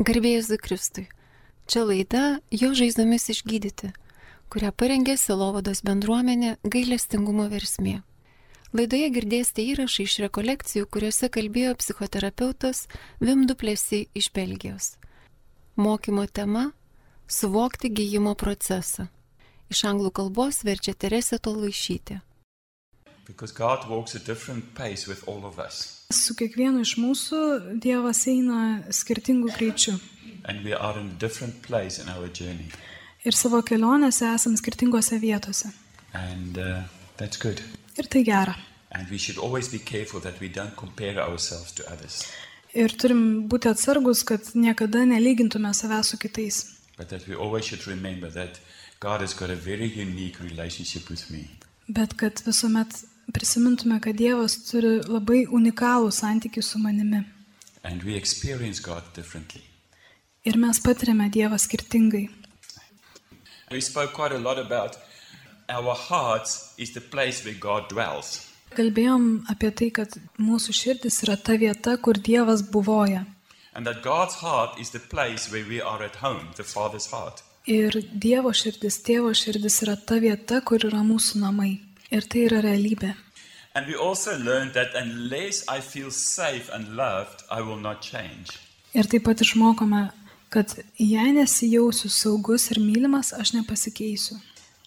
Garbėjus Kristui. Čia laida Jo žaizdomis išgydyti, kurią parengė Silovados bendruomenė gailestingumo versmė. Laidoje girdėsite įrašą iš rekolekcijų, kuriuose kalbėjo psichoterapeutas Vimduplėsiai iš Belgijos. Mokymo tema - suvokti gyjimo procesą. Iš anglų kalbos verčia Teresė Tolaišytė. Because God walks a different pace with all of us. Su kiekvienu iš mūsų Dievas eina skirtingų greičių. And we are in a different place in our journey. Ir savo kelionėse esam skirtingose vietose. And uh, that's good. Ir tai gera. And we should always be careful that we don't compare ourselves to others, Ir turim būti atsargus, kad niekada nelygintume savęs su kitais. but that we always should remember that God has got a very unique relationship with me. Bet kad visuomet prisimintume, kad Dievas turi labai unikalų santykių su manimi. Ir mes patiriame Dievą skirtingai. We spoke quite a lot about our hearts is the place where God dwells. Kalbėjom apie tai, kad mūsų širdis yra ta vieta, kur Dievas buvoja. And that God's heart is the place where we are at home, the Father's heart. Ir Dievo širdis, tėvo širdis yra ta vieta, kur yra mūsų namai. Ir tai yra realybė. And we also learned that unless I feel safe and loved, I will not change. Ir taip pat išmokome, kad jei nesijausiu saugus ir mylimas, aš nepasikeisiu.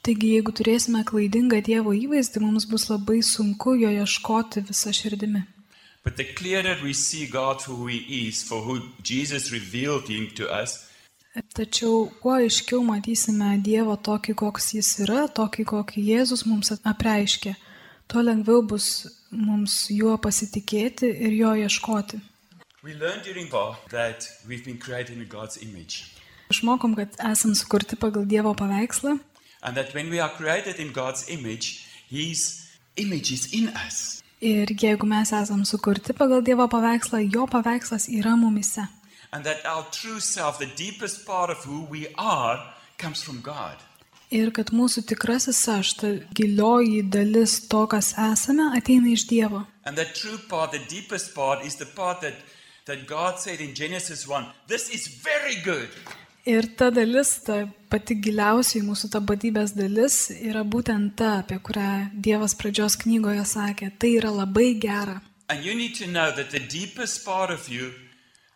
Taigi, jeigu turėsime klaidingą Dievo įvaizdį, mums bus labai sunku jo ieškoti visą širdimi. But the clearer we see God for who He is, for who Jesus revealed Him to us, Tačiau kuo aiškiau matysime Dievą tokį, koks jis yra, tokį, kokį Jėzus mums apreiškė, tuo lengviau bus mums juo pasitikėti ir jo ieškoti. Išmokom, kad esam sukurti pagal Dievo paveikslą image, ir jeigu mes esam sukurti pagal Dievo paveikslą, jo paveikslas yra mumise. And that our true self, the deepest part of who we are, comes from God. Ir kad mūsų tikrasis aš, ta gilioji dalis to, kas esame, ateina iš Dievo. And that true part, the deepest part, is the part that, that God said in Genesis 1 this is very good. Ir ta dalis, ta pati giliausiai mūsų tapatybės dalis, yra būtent ta, apie kurią Dievas pradžios knygoje sakė, tai yra labai gera. And you need to know that the deepest part of you,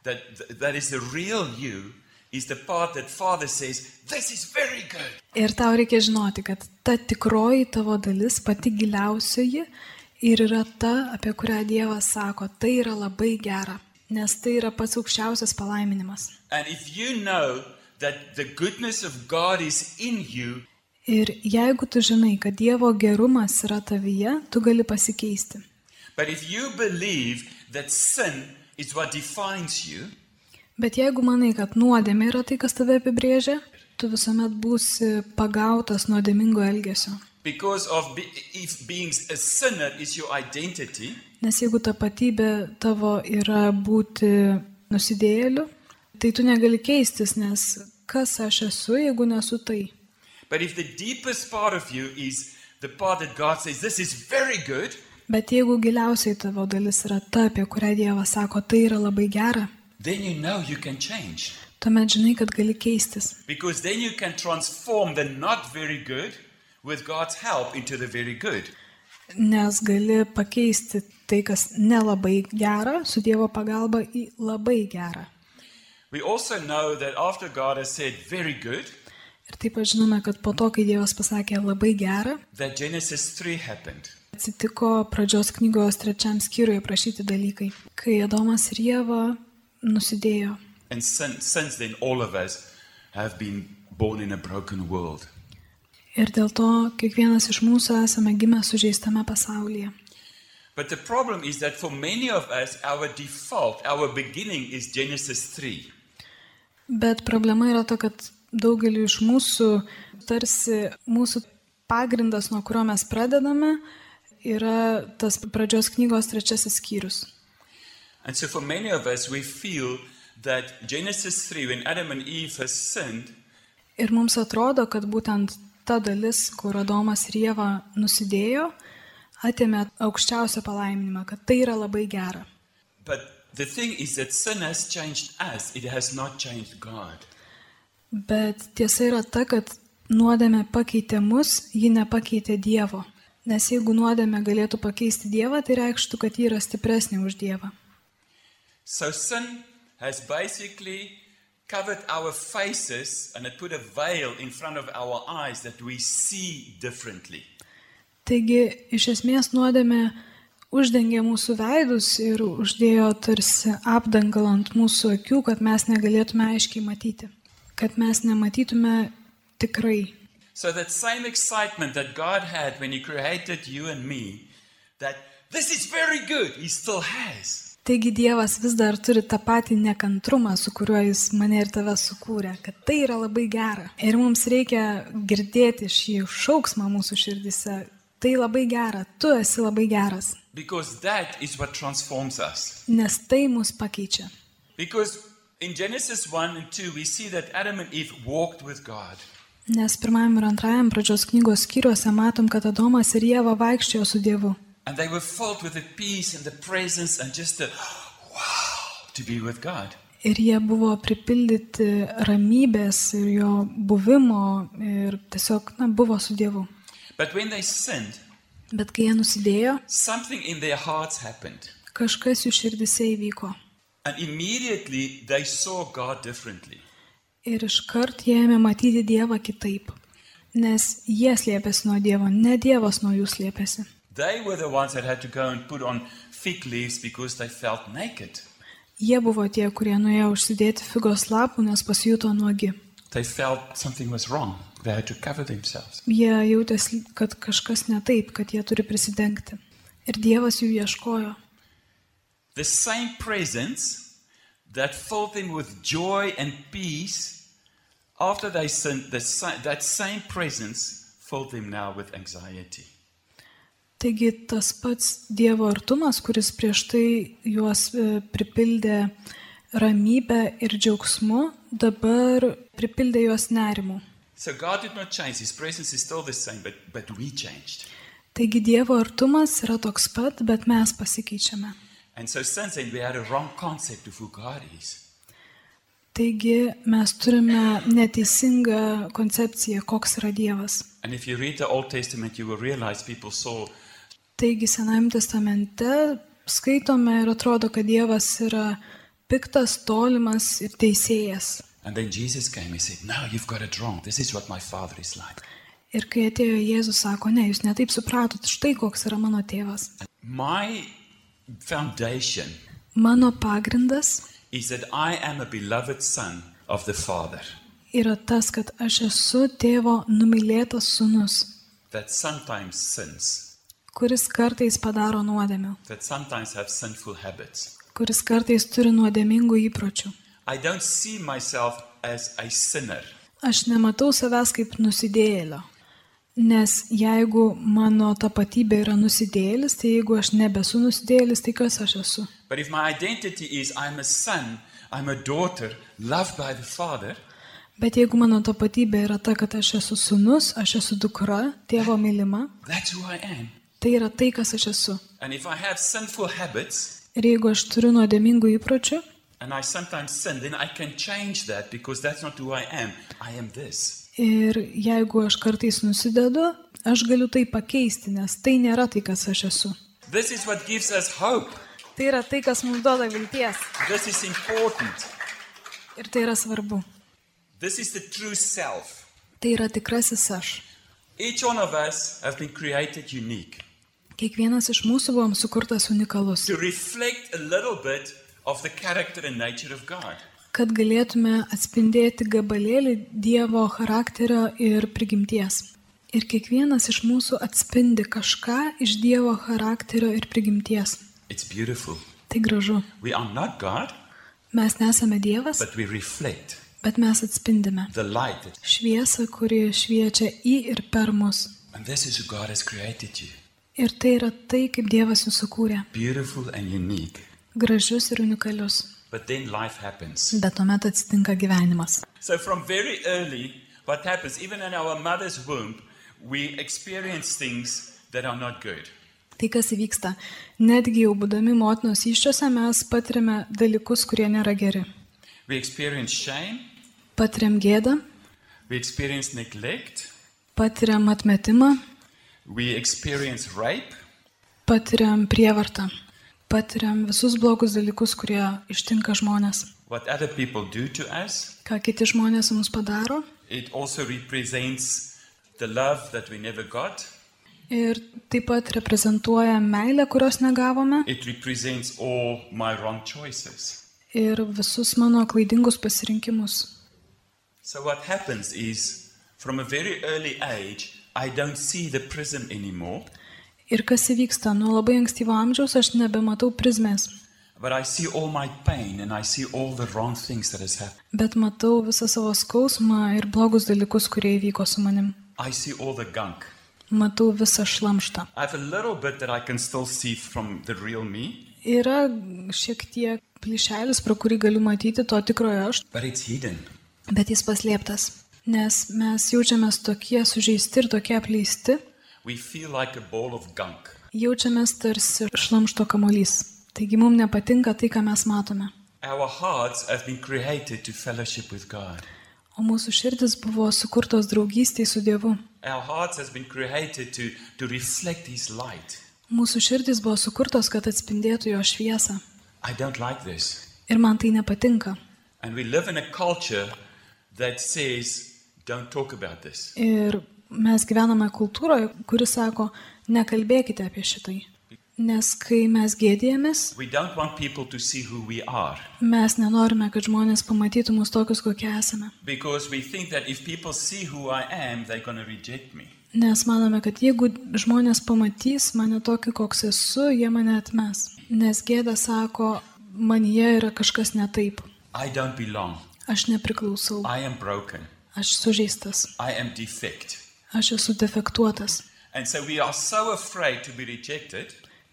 that, that is the real you, is the part that Father says, This is very good. Ir tau reikia žinoti, kad ta tikroji tavo dalis, pati giliausioji, ir yra ta, apie kurią Dievas sako, tai yra labai gera, nes tai yra pats aukščiausias palaiminimas. And if you know that the goodness of God is in you, Ir jeigu tu žinai, kad Dievo gerumas yra tavyje, tu gali pasikeisti. but if you believe that sin Bet jeigu manai, kad nuodėmė yra tai, kas tave apibrėžia, tu visuomet būsi pagautas nuodėmingo elgesio. because of be, if being a sinner is your identity, Nes jeigu tapatybė tavo yra būti nusidėjėliu, tai tu negali keistis, nes kas aš esu, jeigu nesu tai. but if the deepest part of you is the part that God says, This is very good, Bet jeigu giliausiai tavo dalis yra ta, apie kurią Dievas sako, tai yra labai gera, then you know you can change. tuomet žinai, kad gali keistis. Because then you can transform the not very good with God's help into the very good. Nes gali pakeisti tai, kas nelabai gera, su Dievo pagalba į labai gerą. We also know that after God has said very good, Ir taip pat žinome, kad po to, kai Dievas pasakė labai gerą, that Genesis 3 happened. Atsitiko pradžios knygos trečiam skyriuje prašyti dalykai, kai Adomas ir Jėva nusidėjo. And sin, since then. Ir dėl to kiekvienas iš mūsų esame gimę sužeistame pasaulyje. But the problem is that for many of us, our default, our beginning is Genesis 3. Bet problema yra ta, kad daugeliu iš mūsų tarsi mūsų pagrindas, nuo kurio mes pradedame, yra tas pradžios knygos trečiasis skyrius. And so for many of us, we feel that Genesis 3, when Adam and Eve has sinned, Ir mums atrodo, kad būtent ta dalis, kur Adomas ir Jėva nusidėjo, atėmė aukščiausią palaiminimą, kad tai yra labai gera. but the thing is that sin has changed us, it has not changed God. Bet tiesa yra ta, kad nuodėmė pakeitė mus, ji nepakeitė Dievo. Nes jeigu nuodėmė galėtų pakeisti Dievą, tai reikštų, kad ji yra stipresnė už Dievą. So sin has basically covered our faces and it put a veil in front of our eyes that we see differently. Taigi, iš esmės nuodėmė uždengė mūsų veidus ir uždėjo tarsi apdangalą ant mūsų akių, kad mes negalėtume aiškiai matyti, kad mes nematytume tikrai. So that same excitement that God had when He created you and me, that this is very good, He still has. Taigi Dievas vis dar turi tą patį nekantrumą, su kuriuo Jis mane ir tave sukūrė, kad tai yra labai gera. Ir mums reikia girdėti šį šauksmą mūsų širdise. Tai labai gera, tu esi labai geras, Because that is what transforms us. nes tai mus pakeičia. Because in Genesis 1 and 2, we see that Adam and Eve walked with God. Nes pirmajam ir antrajam pradžios knygos skyriuose matom, kad Adomas ir Jėva vaikščiojo su Dievu. The wow. Ir jie buvo pripildyti ramybės ir jo buvimo ir tiesiog, na, buvo su Dievu. Sinned, Bet kai jie nusidėjo, kažkas jų širdise įvyko. And immediately they saw God differently. Ir iškart jie ėmė matyti Dievą kitaip. Nes jie slėpėsi nuo Dievo, ne Dievas nuo jų slėpėsi. Jie buvo tie, kurie nuėjo užsidėti figos lapų, nes pasijuto nuogi. They felt something was wrong. They had to cover themselves. Jie jautėsi, kad kažkas ne taip, kad jie turi prisidengti. Ir Dievas jų ieškojo. The same presence that filled them with joy and peace after they sinned, the, that same presence filled them now with anxiety. Taigi tas pats Dievo artumas, kuris prieš tai juos e, pripildė ramybę ir džiaugsmu, dabar pripildė juos nerimu. So God did not change. His presence is still the same, but, but we changed. Taigi Dievo artumas yra toks pat, bet mes pasikeičiame. And so since then, we had a wrong concept of who God is. Taigi mes turime neteisingą koncepciją, koks yra Dievas. Saw Taigi Senajame testamente skaitome ir atrodo, kad Dievas yra piktas, tolimas ir teisėjas. Came said, like. Ir kai atėjo Jėzus, sako, ne, jūs netaip supratot, štai koks yra mano tėvas. Mano pagrindas is that I am a beloved Son of the Father, yra tas, kad aš esu tėvo numylėtas sunus, that sometimes sins, kuris kartais padaro nuodėmių, that sometimes have sinful habits. kuris kartais turi nuodėmingų įpročių. I don't see myself as a sinner. Aš nematau savęs kaip nusidėjėlio. Nes jeigu mano tapatybė yra nusidėjėlis, tai jeigu aš nebesu nusidėjėlis, tai kas aš esu? Is I'm son, I'm daughter, Father, Bet jeigu mano tapatybė yra ta, kad aš esu sunus, aš esu dukra, tėvo mylima, tai yra tai, kas aš esu. Habits Ir jeigu aš turiu nuodėmingų įpročių and I sometimes sin, then I can change that because that's not who I am. I am this. Ir jeigu aš kartais nusidedu, aš galiu tai pakeisti, nes tai nėra tai, kas aš esu. This is what gives us hope. Tai yra tai, kas mums duoda vilties. This is important. Ir tai yra svarbu. This is the true self. Tai yra tikrasis aš. Each one of us have been created unique Kiekvienas iš mūsų buvom sukurtas unikalus, kad galėtume atspindėti gabalėlį Dievo charakterio ir prigimties. Ir kiekvienas iš mūsų atspindi kažką iš Dievo charakterio ir prigimties. It's beautiful. Tai gražu. God, Mes nesame Dievas, but we reflect bet mes atspindime šviesą, kuri šviečia į ir per mus. and this is who God has created you. Ir tai yra tai, kaip Dievas jūs sukūrė. Beautiful and unique. Gražius ir unikalius. But then life happens. Bet tuomet atsitinka gyvenimas. So from very early, what happens, even in our mother's womb, we experience things that are not good. Tai kas įvyksta? Netgi jau būdami motinos iščiose mes patiriame dalykus, kurie nėra geri. We experience shame, Patiriam gėdą, we experience neglect, patiriam atmetimą, we experience rape, patiriam prievartą, patiriam visus blogus dalykus, kurie ištinka žmonės. what other people do to us. Ką kiti žmonės mums padaro. It also represents the love that we never got. Ir taip pat reprezentuoja meilę, kurios negavome. It represents all my wrong choices. Ir visus mano klaidingus pasirinkimus. So, what happens is, from a very early age, I don't see the prism anymore, Ir kas įvyksta, nuo labai ankstyvo amžiaus aš nebematau prizmės, bet matau visą savo skausmą ir blogus dalykus, kurie įvyko su manim. Matau visą šlamštą. Yra šiek tiek plyšelis, pro kurį galiu matyti to tikrojo aš, bet jis paslėptas. Nes mes jaučiamės tokie sužeisti ir tokie apleisti, like a ball of gunk. jaučiamės tarsi šlamšto kamolys. Taigi mums nepatinka tai, ką mes matome. Our hearts have been created to fellowship with God. O mūsų širdis buvo sukurtos draugystėj su Dievu. Our hearts has been created to, to reflect His light. Mūsų širdis buvo sukurtos, kad atspindėtų jo šviesą. I don't like this. Ir man tai nepatinka. And we live in a culture that says, don't talk about this. Ir mes gyvename kultūroje, kuri sako, nekalbėkite apie šitai. Nes kai mes are mes nenorime, kad žmonės pamatytų mus tokius, kokie esame. because we think that if people see who I am, they're going to reject me. Nes manome, kad jeigu žmonės pamatys mane tokį, koks esu, jie mane atmes. Nes gėda sako, manyje yra kažkas ne taip. I don't belong. Aš nepriklausau. Aš sužeistas. Aš esu defektuotas. So so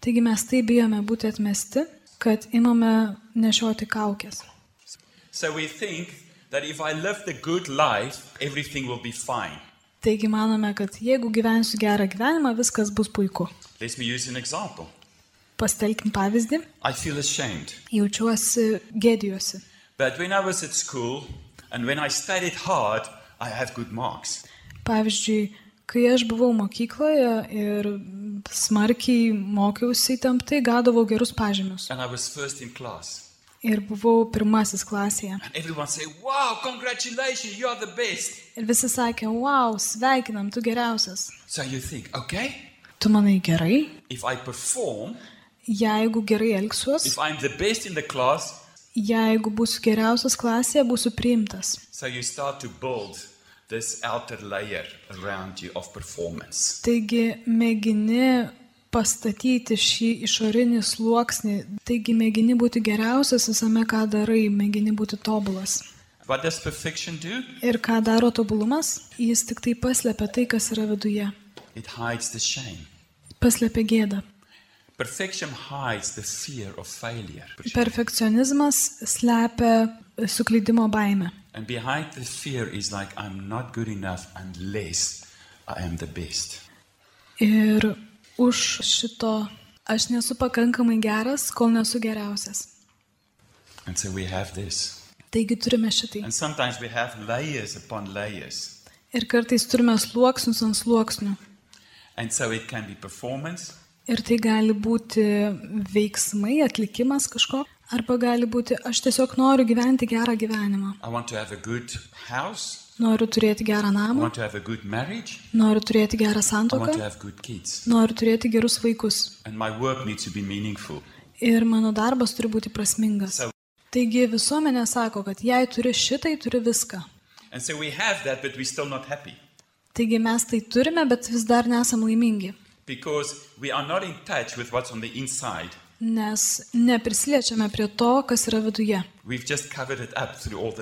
Taigi mes taip bijome būti atmesti, kad imame nešioti kaukės. So life. Taigi manome, kad jeigu gyvensiu gerą gyvenimą, viskas bus puiku. Pastelkim pavyzdį. Jaučiuosi gėdijuosi. But when I was at school and when I studied hard, I have good marks. Pavyzdžiui, kai aš buvau mokykloje ir smarkiai mokiausi įtemptai, gaudavau gerus pažymius. Ir buvau pirmasis klasėje. Said, Wow. Ir visi sakė, wow, sveikinam, tu geriausias. So you think, okay, Tu manai gerai, if I perform, jeigu gerai elgsiuos, if I'm the best in the class, jeigu būsiu geriausias klasėje, būsiu priimtas. so this outer layer around you of performance. Taigi mėgini pastatyti šį išorinį sluoksnį, taigi mėgini būti geriausias visame, ką darai, mėgini būti tobulas. What does perfection do? Ir ką daro tobulumas? Jis tik tai paslėpia tai, kas yra viduje. Paslėpia gėdą. Perfection hides the fear of failure. Perfekcionizmas slepia suklydimo baimę. And behind the fear is like, I'm not good enough unless I am the best. Ir už šito aš nesu pakankamai geras, kol nesu geriausias. And so we have this. Taigi turime šitai. And sometimes we have layers upon layers. Ir kartais turime sluoksnius ant sluoksnių. And so it can be performance, Ir tai gali būti veiksmai, atlikimas kažko, arba gali būti aš tiesiog noriu gyventi gerą gyvenimą. I want to have a good house, Noriu turėti gerą I namą, want to have a good marriage, noriu turėti gerą I want santoką, to have good kids. noriu turėti gerus vaikus. Ir mano darbas turi būti prasmingas. Taigi visuomenė sako, kad jei turi šitai, turi viską. Taigi mes tai turime, bet vis dar nesam laimingi. because we are not in touch with what's on the inside. Nes neprisiliečiame prie to, kas yra viduje.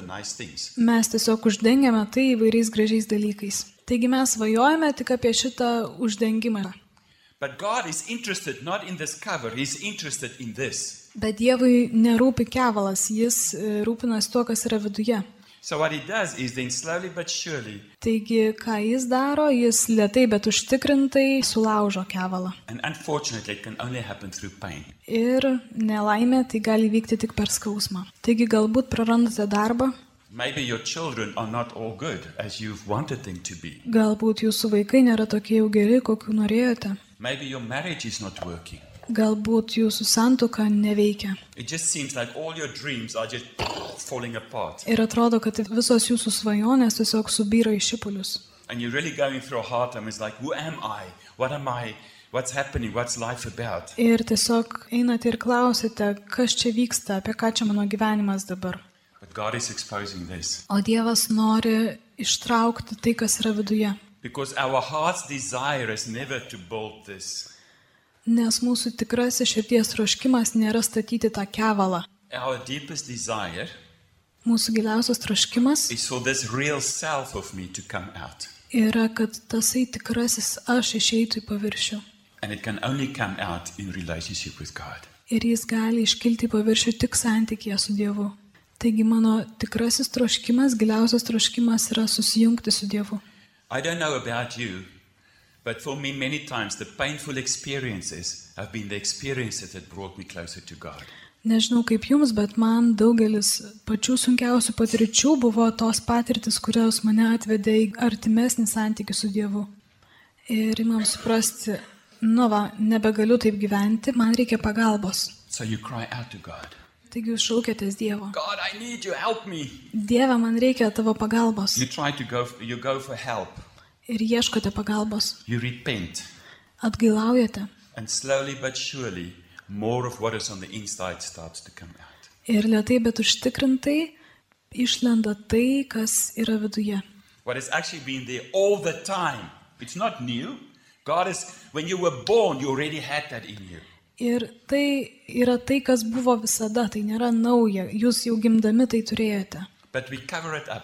Nice. Mes tiesiog uždengiame tai įvairiais gražiais dalykais. Taigi mes svajojame tik apie šitą uždengimą. In. Bet Dievui nerūpi kevalas, jis e, rūpinasi tuo, kas yra viduje. So what he does is then slowly but surely, Taigi, ką jis daro, jis lietai, bet užtikrintai sulaužo kevalą. and unfortunately it can only happen through pain. Ir nelaimė tai gali vykti tik per skausmą. Taigi galbūt prarandate darbą, Maybe your children are not all good as you've wanted them to be. galbūt jūsų vaikai nėra tokie jau geri, kokiu norėjote, Maybe your marriage is not working. Galbūt jūsų santuoka neveikia. Like. Ir atrodo, kad visos jūsų svajonės tiesiog subyra į šipulius. Really like, who am I? What am I? What's happening? What's life about? Ir tiesiog einate ir klausite, kas čia vyksta, apie ką čia mano gyvenimas dabar. But God is exposing this. O Dievas nori ištraukti tai, kas yra viduje. Because our heart's desire is never to build this. Nes mūsų tikrasis širdies troškimas nėra statyti tą kevalą. Our deepest desire Mūsų giliausias troškimas yra, kad tasai tikrasis aš išeitų į paviršių. And it can only come out in relationship with God. Ir jis gali iškilti į paviršių tik santykėje su Dievu. Taigi mano tikrasis troškimas, giliausias troškimas yra susijungti su Dievu. I don't know about you, but for me, many times the painful experiences have been the experiences that brought me closer to God. Nežinau kaip jums, bet man daugelis pačių sunkiausių patirčių buvo tos patirtis, kurios mane atvedė į artimesnį santykių su Dievu. Ir imam suprasti, nu va, nebegaliu taip gyventi, man reikia pagalbos. So you cry out to God Taigi jūs šaukėtės Dievo. God, you. Dieve, man reikia tavo pagalbos. You try to go, you go for help. Ir ieškote pagalbos. You repent. Atgailaujate. And slowly but surely, more of what is on the inside starts to come out. Ir lietai, bet užtikrintai išlenda tai, kas yra viduje. What has actually been there all the time. It's not new. God is, when you were born, you already had that in you. Ir tai yra tai, kas buvo visada, tai nėra nauja, jūs jau gimdami tai turėjote. But we cover it up.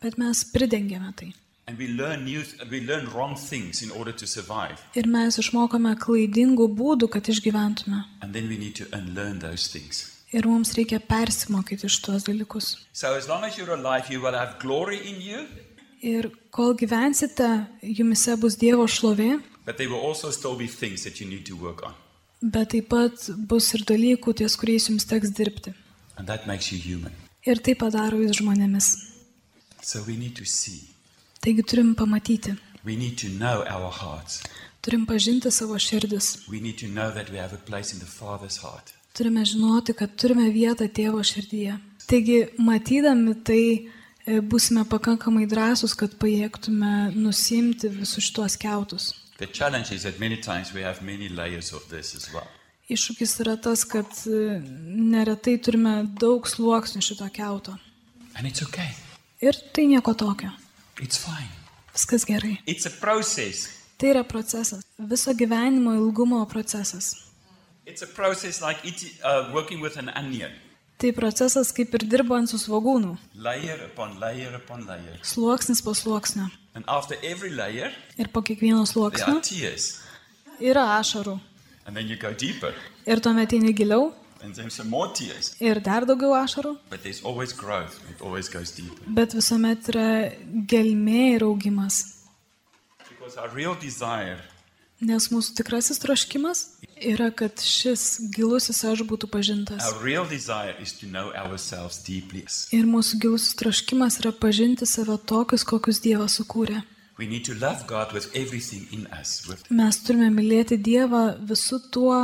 Bet mes pridengėme tai. And we learn new, we learn wrong things in order to survive. Ir mes išmokome klaidingų būdų, kad išgyventume. And then we need to unlearn those things. Ir mums reikia persimokyti iš tuos dalykus. So as long as you're alive, you will have glory in you, Ir kol gyvensite, jumise bus Dievo šlovė, but there will also still be things that you need to work on. bet taip pat bus ir dalykų, ties kuriais jums teks dirbti. And that makes you human. Ir tai padaro jūs žmonėmis. So Taigi turim pamatyti, turim pažinti savo širdis, turime žinoti, kad turime vietą tėvo širdyje. Taigi, matydami tai, e, būsime pakankamai drąsūs, kad pajėgtume nusimti visus šitos keutus. Well. Iššūkis yra tas, kad e, neretai turime daug sluoksnių šito keuto. And it's okay. Ir tai nieko tokio. It's fine. Viskas gerai. It's a process. Tai yra procesas. Viso gyvenimo ilgumo procesas. It's a process like eating, uh, working with an onion. Tai procesas kaip ir dirbant su svagūnu. Layer upon layer upon layer. Sluoksnis po sluoksnio. And after every layer, Ir po kiekvieno there sluoksnio yra ašarų. And then you go deeper. Ir tuomet eini giliau Ir dar daugiau ašarų. Bet visuomet yra gelmė ir augimas. Nes mūsų tikrasis troškimas yra, kad šis gilusis aš būtų pažintas. Our real desire is to know ourselves deeply. Ir mūsų gilusis troškimas yra pažinti save tokius, kokius Dievas sukūrė. Mes turime mylėti Dievą visų tuo,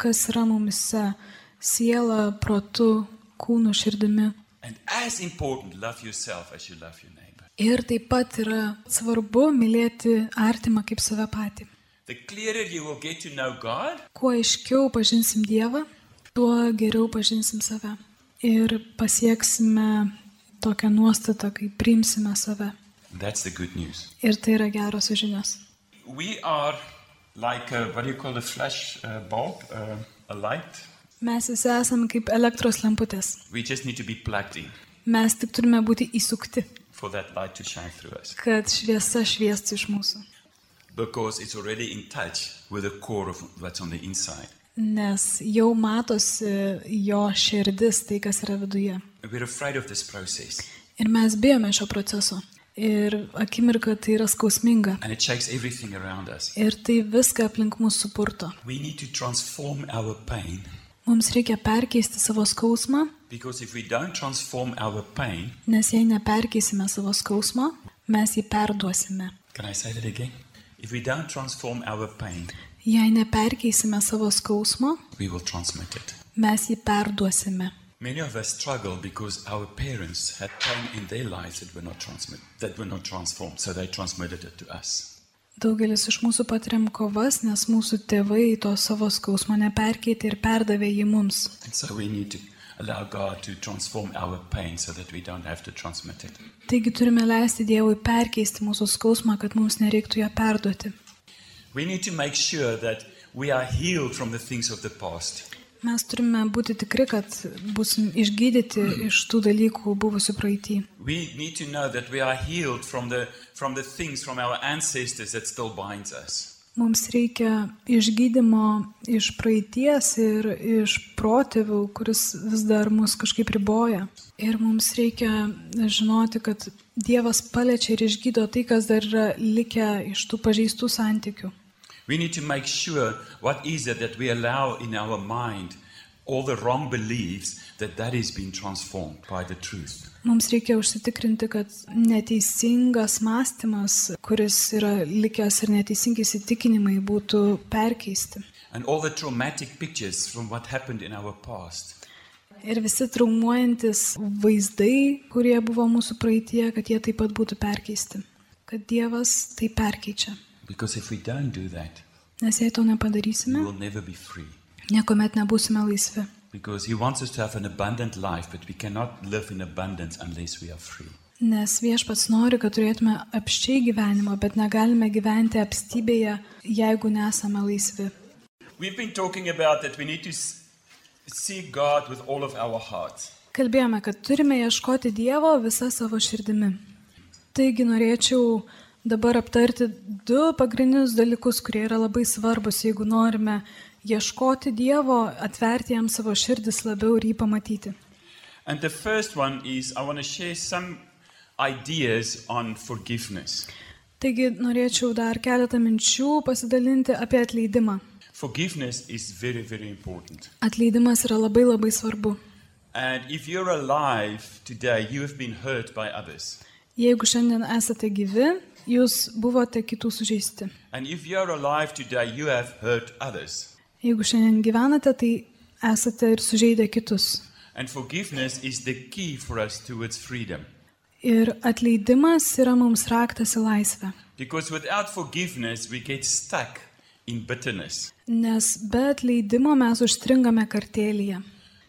kas yra mumise - siela, protu, kūnu, širdimi. and as important, love yourself as you love your neighbor. Ir taip pat yra svarbu mylėti artimą kaip save patį. The clearer you will get to know God, Kuo aiškiau pažinsim Dievą, tuo geriau pažinsim save. Ir pasieksime tokią nuostatą, kai priimsime save. that's the good news. Ir tai yra geros žinios. We are like a, what do you call a flash uh, bulb, uh, a light. Mes visi esame kaip elektros lemputės. Mes tik turime būti įsukti, kad šviesa šviestų iš mūsų. Because it's already in touch with the core of what's on the inside. Nes jau matosi jo širdis, tai kas yra viduje. And we're afraid of this process. Ir mes bijome šio proceso. Ir akimirka tai yra skausminga. and it shakes everything around us. Ir tai viską aplink mūsų supurto. We need to transform our pain Mums reikia perkeisti savo skausmą, because if we don't transform our pain, nes jei neperkeisime savo skausmo, mes jį perduosime. can I say that again? If we don't transform our pain, Jei neperkeisime savo skausmo, we will transmit it. mes jį perduosime. Many of us struggle because our parents had pain in their lives that were not transmit, that were not transformed, so they transmitted it to us. Daugelis iš mūsų patiriam kovas, nes mūsų tėvai to savo skausmo neperkeitė ir perdavė jį mums. So so. Taigi turime leisti Dievui perkeisti mūsų skausmą, kad mums nereiktų ją perduoti. Sure Mes turime būti tikri, kad busim išgydyti iš tų dalykų buvusių praeitį. From the, from the things. Mums reikia išgydymo iš praeities ir iš protėvių, kuris vis dar mus kažkaip riboja. Ir mums reikia žinoti, kad Dievas paliečia ir išgydo tai, kas dar yra likę iš tų pažeistų santykių. We need to make sure what is it that we allow in our mind, all the wrong beliefs, that that is being transformed by the truth. Mums reikia užsitikrinti, kad neteisingas mąstymas, kuris yra likęs ir neteisingi įsitikinimai būtų perkeisti. And all the traumatic pictures from what happened in our past. Ir visi traumuojantis vaizdai, kurie buvo mūsų praeitie, kad jie taip pat būtų perkeisti. Kad Dievas tai perkeičia. Because if we don't do that, Nes jei to we nepadarysime, will never be free. niekuomet nebūsime laisvi. Because He wants us to have an abundant life, but we cannot live in abundance unless we are free. Nes viešpats nori, kad turėtume apščiai gyvenimą, bet negalime gyventi apstybėje, jeigu nesame laisvi. We've been talking about that we need to s- seek God with all of our hearts. Kalbėjome, kad turime ieškoti Dievo visą savo širdimi. Taigi norėčiau dabar aptarti du pagrindinius dalykus, kurie yra labai svarbus, jeigu norime ieškoti Dievo, atverti jam savo širdis labiau ir jį pamatyti. Is. Taigi norėčiau dar keletą minčių pasidalinti apie atleidimą. Very, very. Atleidimas yra labai labai svarbu. Today. Jeigu šiandien esate gyvi, jūs buvote kitų sužeisti. Today. Jeigu šiandien gyvenate, tai esate ir sužeidę kitus. Ir atleidimas yra mums raktas į laisvę. Because without forgiveness, we get stuck in bitterness. Nes be atleidimo mes užstringame kartėlyje.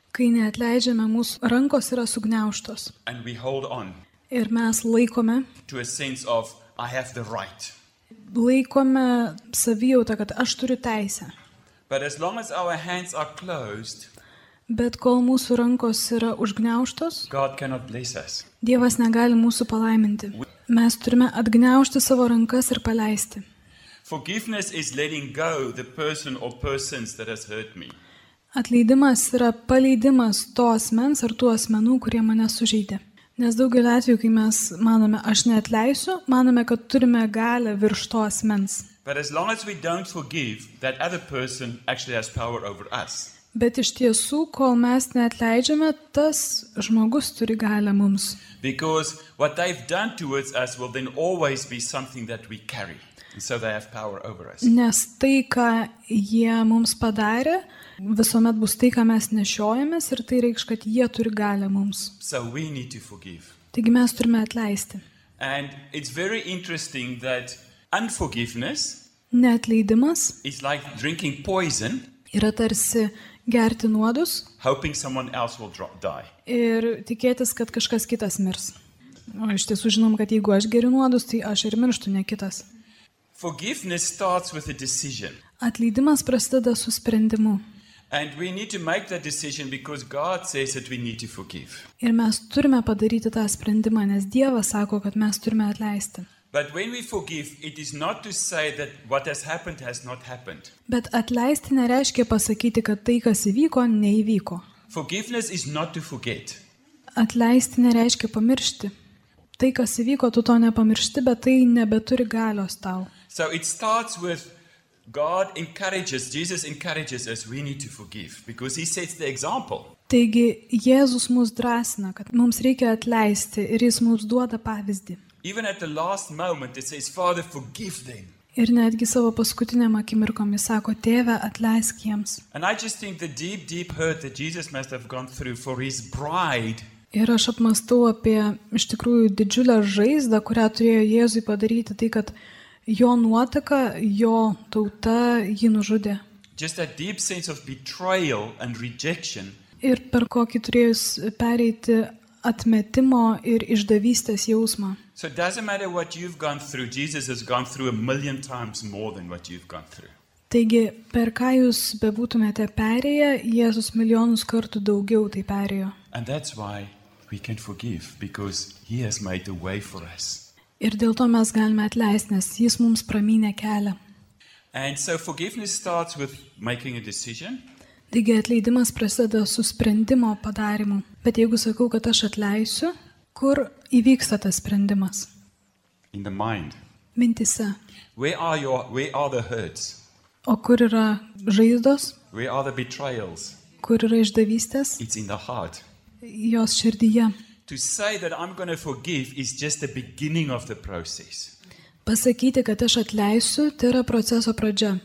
Kai neatleidžiame, mūsų rankos yra sugniauštos. Ir mes laikome, I have the right. laikome savijautą, kad aš turiu teisę. But as long as our hands are closed, Bet kol mūsų rankos yra us. Dievas negali mūsų palaiminti. Mes turime atgniaušti savo rankas ir paleisti. Forgiveness is letting go the person or persons that has hurt me. Atleidimas yra paleidimas to asmens ar tų asmenų, kurie mane sužeidė. Nes daugeliu atveju, kai mes manome, aš neatleisiu, manome, kad turime galę virš to asmens. But as long as we don't forgive, that other person actually has power over us. Bet iš tiesų, kol mes neatleidžiame, tas žmogus turi galę mums. Because what they've done towards us will then always be something that we carry. And so they have power over us. Nes tai, ką jie mums padarė, visuomet bus tai, ką mes nešiojamės ir tai reikš, kad jie turi galę mums. So we need to forgive. Taigi mes turime atleisti. And it's very interesting that unforgiveness Neatleidimas like drinking poison, yra tarsi gerti nuodus hoping someone else will die. ir tikėtis, kad kažkas kitas mirs. O iš tiesų žinom, kad jeigu aš geriu nuodus, tai aš ir mirštu, ne kitas. Atleidimas prasideda su sprendimu. Ir mes turime padaryti tą sprendimą, nes Dievas sako, kad mes turime atleisti. But when we forgive, it is not to say that what has happened has not happened. Bet atleisti nereiškia pasakyti, kad tai, kas įvyko, neįvyko. Forgiveness is not to forget. Atleisti nereiškia pamiršti. Tai, kas įvyko, tu to nepamiršti, bet tai nebeturi galios tau. So it starts with God encourages, Jesus encourages us, we need to forgive because he sets the example. Taigi Jėzus mus drąsina, kad mums reikia atleisti ir jis mums duoda pavyzdį. Even at the last moment, it says, Father, forgive them. Ir netgi savo paskutiniam akimirkom jis sako, tėve, atleisk jiems. And I just think the deep, deep hurt that Jesus must have gone through for his bride Ir aš apmastau apie iš tikrųjų didžiulę žaizdą, kurią turėjo Jėzui padaryti, tai kad jo nuotaka, jo tauta jį nužudė. just that deep sense of betrayal and rejection Ir per kokį turėjus pereiti atmetimo ir išdavystės jausmą. So it doesn't matter what you've gone through, Jesus has gone through a million times more than what you've gone through. Taigi, per ką jūs bebūtumėte perėję, Jėzus milijonus kartų daugiau tai perėjo. Forgive. Ir dėl to mes galime atleisti, nes jis mums pramynė kelią. And so forgiveness starts with making a decision. Taigi atleidimas prasideda su sprendimo padarimu. Bet jeigu sakau, kad aš atleisiu, kur įvyksta tas sprendimas? In the mind. Mintise. Your? O kur yra žaizdos, kur yra išdavystės? It's in the heart. Jos širdyje. To say that I'm going to forgive is just the beginning of the process. Pasakyti, kad aš atleisiu, tai yra proceso pradžia.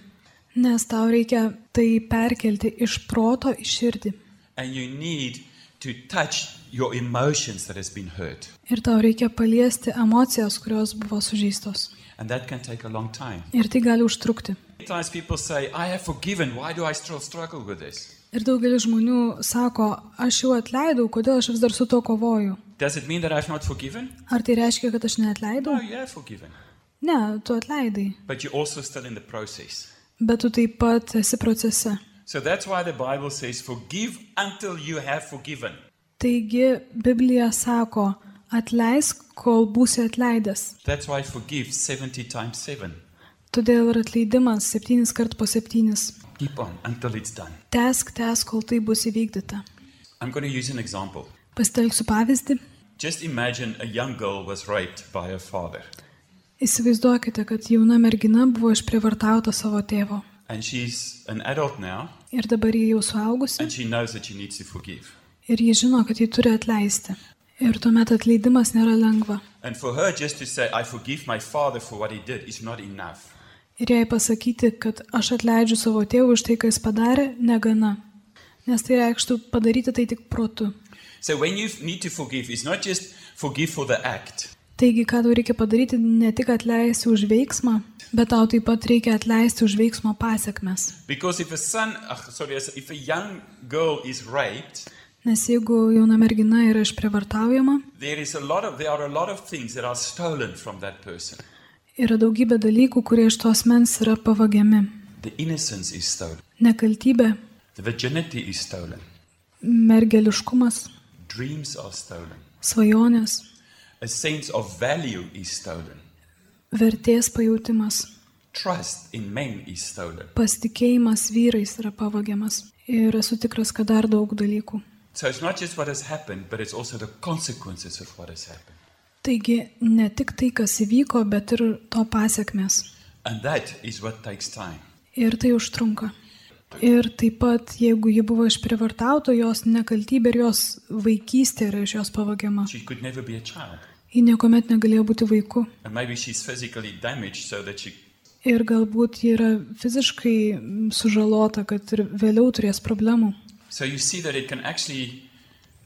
Nes tau reikia tai perkelti iš proto į širdį. And you need to touch your emotions that has been hurt. Ir tau reikia paliesti emocijas, kurios buvo sužeistos. And that can take a long time. Ir tai gali užtrukti. Say, I have forgiven. Why do I still struggle with this? Ir daugelis žmonių sako, aš jau atleidau, kodėl aš vis dar su to kovoju. Does it mean that I've not forgiven? Ar tai reiškia, kad aš neatleidau? No. Ne, tu atleidai, Bet tu taip pat esi procese. So that's why the Bible says, Forgive until you have forgiven. Taigi Biblija sako, atleisk, kol būsi atleidęs. That's why forgive 70 times 7. Todėl ir atleidimas septynis kart po septynis. Keep on until it's done. Tesk, tesk, kol tai bus įvykdyta. I'm going to use an example. Pastelgsiu pavyzdį. Just imagine a young girl was raped by her father, Įsivaizduokite, kad jauna mergina buvo išprievartauta savo tėvo. an now, Ir dabar jie jau suaugusi. Ir jie žino, kad jį turi atleisti. Ir tuomet atleidimas nėra lengva. And for her just to say, I forgive my father for what he did, is not enough. Ir jai pasakyti, kad aš atleidžiu savo tėvų už tai, ką jis padarė, negana. Nes tai reikštų padaryti tai tik protu. So when you need to forgive, it's not just forgive for the act, Taigi, ką tau reikia padaryti, ne tik atleisti už veiksmą, bet tau taip pat reikia atleisti už veiksmo pasiekmes. because if a son, sorry, if a young girl is raped, Nes jeigu jauna mergina yra išprievartaujama, there is a lot of there are a lot of things that are stolen from that person. yra daugybė dalykų, kurie iš tos mens yra pavagiami. The innocence is stolen. Nekaltybė, The virginity is stolen. mergeliškumas, svajonės, A sense of value is stolen. vertės pajūtimas, Trust in men is stolen. pasitikėjimas vyrais yra pavagiamas. Ir esu tikras, kad dar daug dalykų. So it's not just what has happened, but it's also the consequences of what has happened. Taigi ne tik tai, kas įvyko, bet ir to pasiekmes. And that is what takes time. Ir tai užtrunka. Ir taip pat, jeigu ji buvo išprivartauta, jos nekaltybė ir jos vaikystė yra iš jos pavagiama. Ji niekuomet negalėjo būti vaiku. Damaged so she Ir galbūt ji yra fiziškai mm, sužalota, kad ir vėliau turės problemų. So you see that it can actually,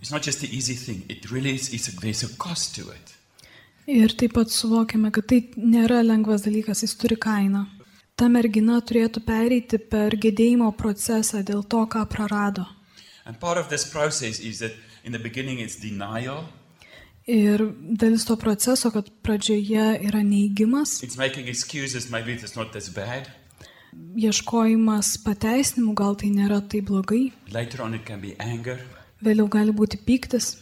it's not just the easy thing. It really is, it's a, there's a cost to it. Ir taip pat suvokiame, kad tai nėra lengvas dalykas, jis turi kainą. Ta mergina turėtų pereiti per gedėjimo procesą dėl to, ką prarado. Denial, Ir dalis to proceso, kad pradžioje yra making excuses, ieškojimas pateisinimų, gal tai nėra taip blogai, vėliau gali būti pyktis,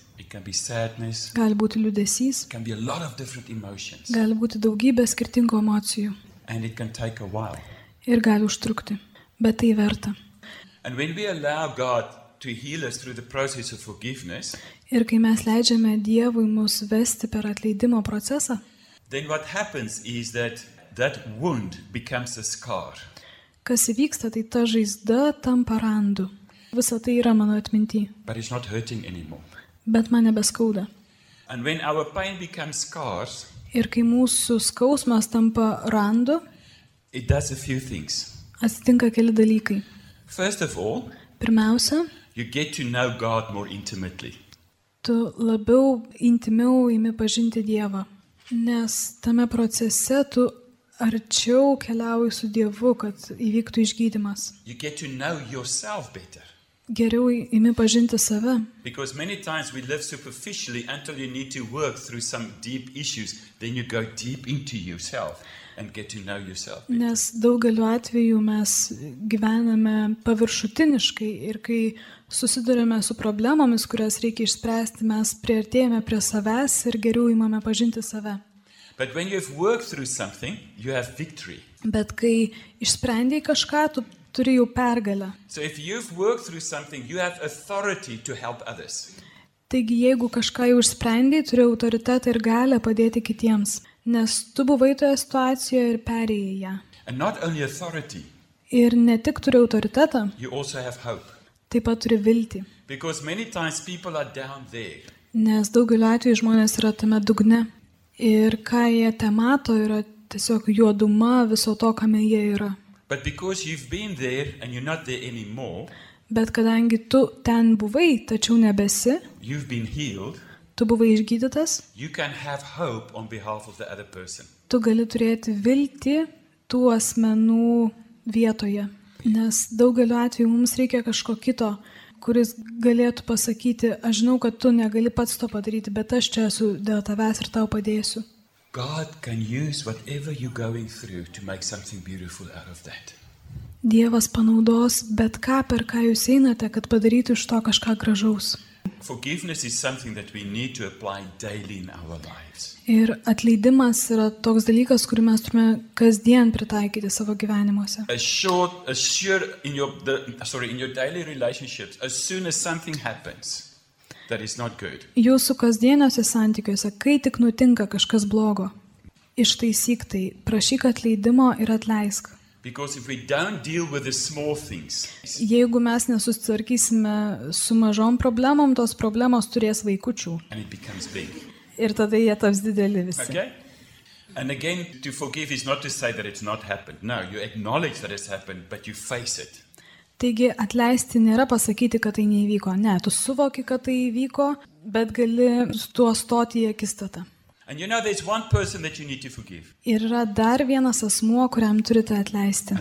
sadness, gali būti liudesys, gali būti daugybė skirtingų emocijų. And it can take a while. ir gali užtrukti, bet tai verta. And when we allow God to heal us through the process of forgiveness, Ir kai mes leidžiame Dievui mus vesti per atleidimo procesą, then what happens is that that wound becomes a scar. kas įvyksta, tai ta žaizda tampa randu. Visa tai yra mano atminti, But it's not hurting anymore. bet man nebeskauda. And when our pain becomes scars, Ir kai mūsų skausmas tampa randu, it does a few things. atsitinka keli dalykai. First of all, Pirmiausia, you get to know God more intimately. Tu labiau intimiau įimi pažinti Dievą, nes tame procese tu arčiau keliauji su Dievu, kad įvyktų išgydymas. You get to know yourself better. Geriau įimi pažinti save, Because many times we live superficially until you need to work through some deep issues. To nes daugeliu atveju mes gyvename paviršutiniškai ir kai susidurime su problemomis, kurias reikia išspręsti, mes prieartėjame prie savęs ir geriau įmame pažinti save. But when you've worked through something, you have victory. Bet kai išsprendėjai kažką, tu turi jau pergalę. So if you've worked through something, you have authority to help others. Taigi, jeigu kažką jau išsprendėjai, turi autoritetą ir galę padėti kitiems, nes tu buvai toje situacijoje ir perėjai ją. Authority, Ir ne tik turi autoritetą, taip pat turi viltį. Nes daugeliu atveju žmonės yra tame dugne. Ir ką jie te mato, yra tiesiog juoduma viso to, kame jie yra. Anymore, Bet kadangi tu ten buvai, tačiau nebesi, healed, tu buvai išgydytas, tu gali turėti viltį tų asmenų vietoje. Nes daugeliu atveju mums reikia kažko kito, kuris galėtų pasakyti, aš žinau, kad tu negali pats to padaryti, bet aš čia esu dėl tavęs ir tau padėsiu. Dievas panaudos bet ką, per ką jūs einate, kad padarytų iš to kažką gražaus. Forgiveness is something that we need to apply daily in our lives. Ir atleidimas yra toks dalykas, kurį mes turime kasdien pritaikyti savo gyvenimuose. A short, a sure in your, the, sorry, in your daily relationships, as soon as something happens that is not good, Jūsų kasdieniuose santykiuose, kai tik nutinka kažkas blogo, ištaisyk tai, prašyk atleidimo ir atleisk. Because if we don't deal with the small things, Jeigu mes nesusitvarkysime su mažom problemom, tos problemos turės vaikučių ir tada jie taps dideli visi. Okay? And again, to forgive is not to say that it's not happened. No, you acknowledge that it's happened, but you face it. Taigi atleisti nėra pasakyti, kad tai neįvyko. Ne, tu suvoki, kad tai įvyko, bet gali su tuo stoti į akistatą. And you know, there's one person that you need to forgive. Ir yra dar vienas asmuo, kuriam turite atleisti.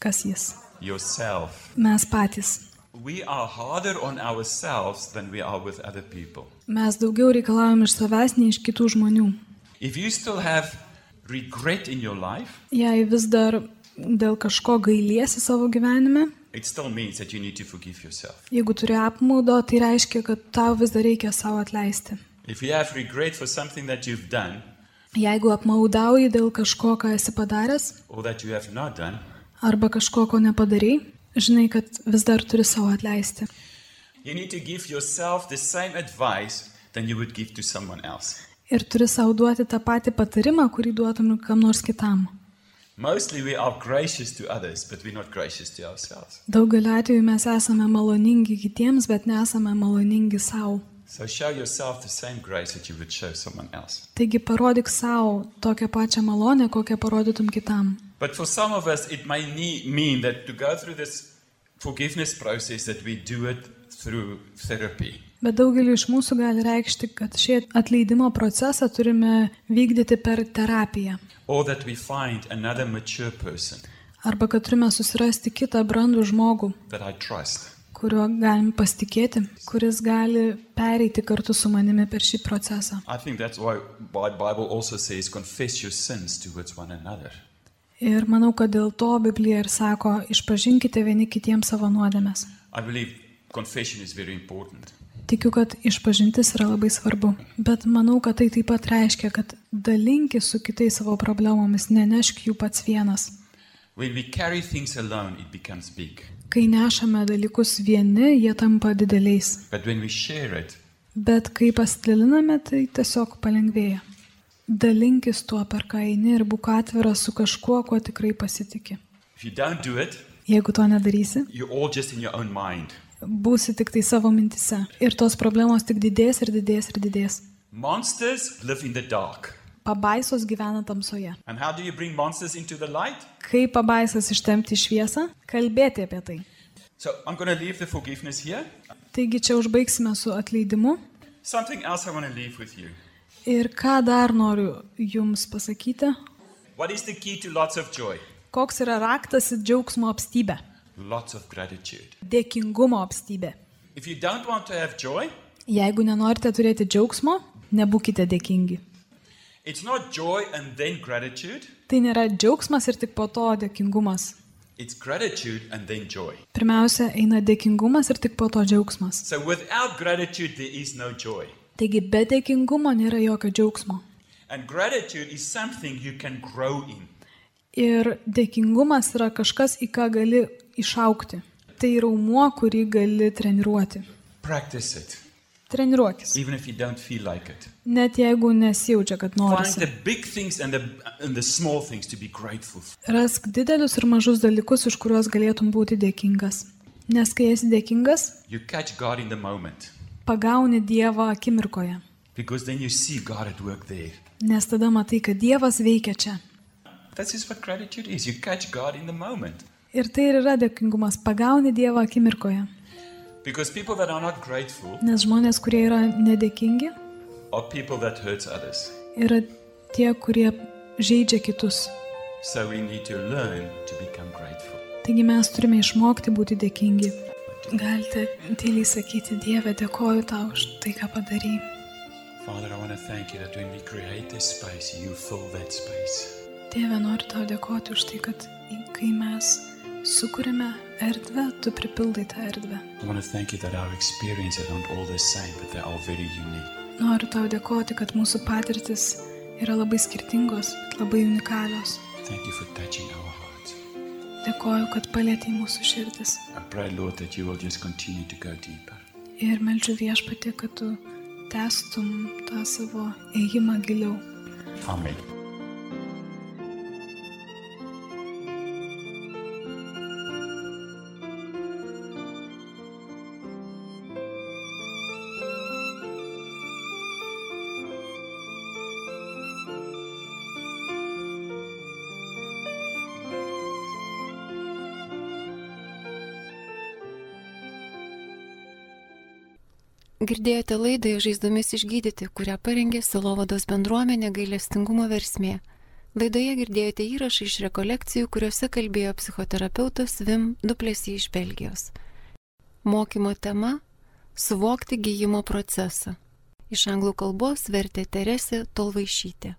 Kas jis? Yourself. Mes patys. We are harder on ourselves than we are with other people. Mes daugiau reikalaujam iš savęs, nei iš kitų žmonių. If you still have regret in your life, Jei vis dar dėl kažko gailiesi savo gyvenime, it still means that you need to forgive yourself. jeigu turi apmaudo, tai reiškia, kad tau vis dar reikia savo atleisti. If you have regret for something that you've done Jeigu apmaudauji dėl kažko, ką esi padaręs, or that you have not done, arba kažko, ko nepadarei, žinai, kad vis dar turi savo atleisti. you need to give yourself the same advice than you would give to someone else. Ir turi savo duoti tą patį patarimą, kurį duotum kam nors kitam. Mostly we are gracious to others, but we're not gracious to ourselves. Daugeliu atveju mes esame maloningi kitiems, bet nesame maloningi savo. So show yourself the same grace that you would show someone else. Taigi parodyk savo tokią pačią malonę, kokią parodytum kitam. But for some of us, it may mean that to go through this forgiveness process, that we do it through therapy. Bet daugeliu iš mūsų gali reikšti, kad šį atleidimo procesą turime vykdyti per terapiją. Or that we find another mature person Arba kad turime susirasti kitą brandų žmogų, that I trust. Kuriuo galim pasitikėti, kuris gali pereiti kartu su manimi per šį procesą. I think that's why why Bible also says confess your sins towards one another. Ir manau, kad dėl to Biblija ir sako, išpažinkite vieni kitiems savo nuodėmės. I believe confession is very important. Tikiu, kad išpažintis yra labai svarbu, bet manau, kad tai taip pat reiškia, kad dalinkis su kitais savo problemomis, nenešk jų pats vienas. When we carry things alone, it becomes big. Kai nešame dalykus vieni, jie tampa dideliais. But when we share it, Bet kai pasidaliname, tai tiesiog palengvėja. Dalinkis tuo, per ką eini ir būk atviras su kažkuo, kuo tikrai pasitikė. do it, Jeigu to nedarysi, būsi tik tai savo mintise. Ir tos problemos tik didės ir didės ir didės. Monsters live in the dark. Pabaisos gyvena tamsoje. Kaip pabaisas ištemti šviesą? Kalbėti apie tai. So. Taigi čia užbaigsime su atleidimu. Ir ką dar noriu jums pasakyti? Koks yra raktas į džiaugsmo apstybę? Dėkingumo apstybė. Joy, Jeigu nenorite turėti džiaugsmo, nebūkite dėkingi. Tai nėra džiaugsmas ir tik po to dėkingumas. it's gratitude and then joy. Pirmiausia, eina dėkingumas ir tik po to džiaugsmas. So without gratitude, there is no joy. Taigi be dėkingumo nėra jokio džiaugsmo. And gratitude is something you can grow in. Ir dėkingumas yra kažkas, į ką gali išaukti. Tai raumuo, kurį gali treniruoti. Practice it, Treniruokis. like. Net jeigu nesijaučia, kad for. Rask didelius ir mažus dalykus, už kuriuos galėtum būti dėkingas. Nes kai esi dėkingas, pagauni Dievą akimirkoje. Nes tada matai, kad Dievas veikia čia. Ir tai ir yra dėkingumas. Pagauni Dievą akimirkoje. Nes žmonės, kurie yra nedėkingi, are people that hurts others. yra tie, kurie žaidžia kitus. So we need to learn to become grateful. Taigi mes turime išmokti būti dėkingi. Galite tyliai sakyti, Dieve, dėkoju tau už tai, ką padarai. Father, I want to thank you that when we create this space, you fill that space. Dieve, noriu tau dėkoti už tai, kad kai mes sukūrėme erdvę, tu pripildai tą erdvę. Same, but they are very unique. Noriu tau dėkoti, kad mūsų patirtis yra labai skirtingos, bet labai unikalios. Thank you for touching our hearts. Dėkoju, kad palėtė mūsų širdis. I pray, Lord, that you will just continue to go deeper. Ir meldžiu viešpatį, kad tu testum tą savo ėjimą giliau. Amen. Girdėjote laidą žaizdomis išgydyti, kurią parengė Silovados bendruomenė gailestingumo versmė. Laidoje girdėjote įrašą iš rekolekcijų, kuriuose kalbėjo psichoterapeutas Vim Duplesį iš Belgijos. Mokymo tema - suvokti gyjimo procesą. Iš anglų kalbos vertė Teresė Tolvaišytė.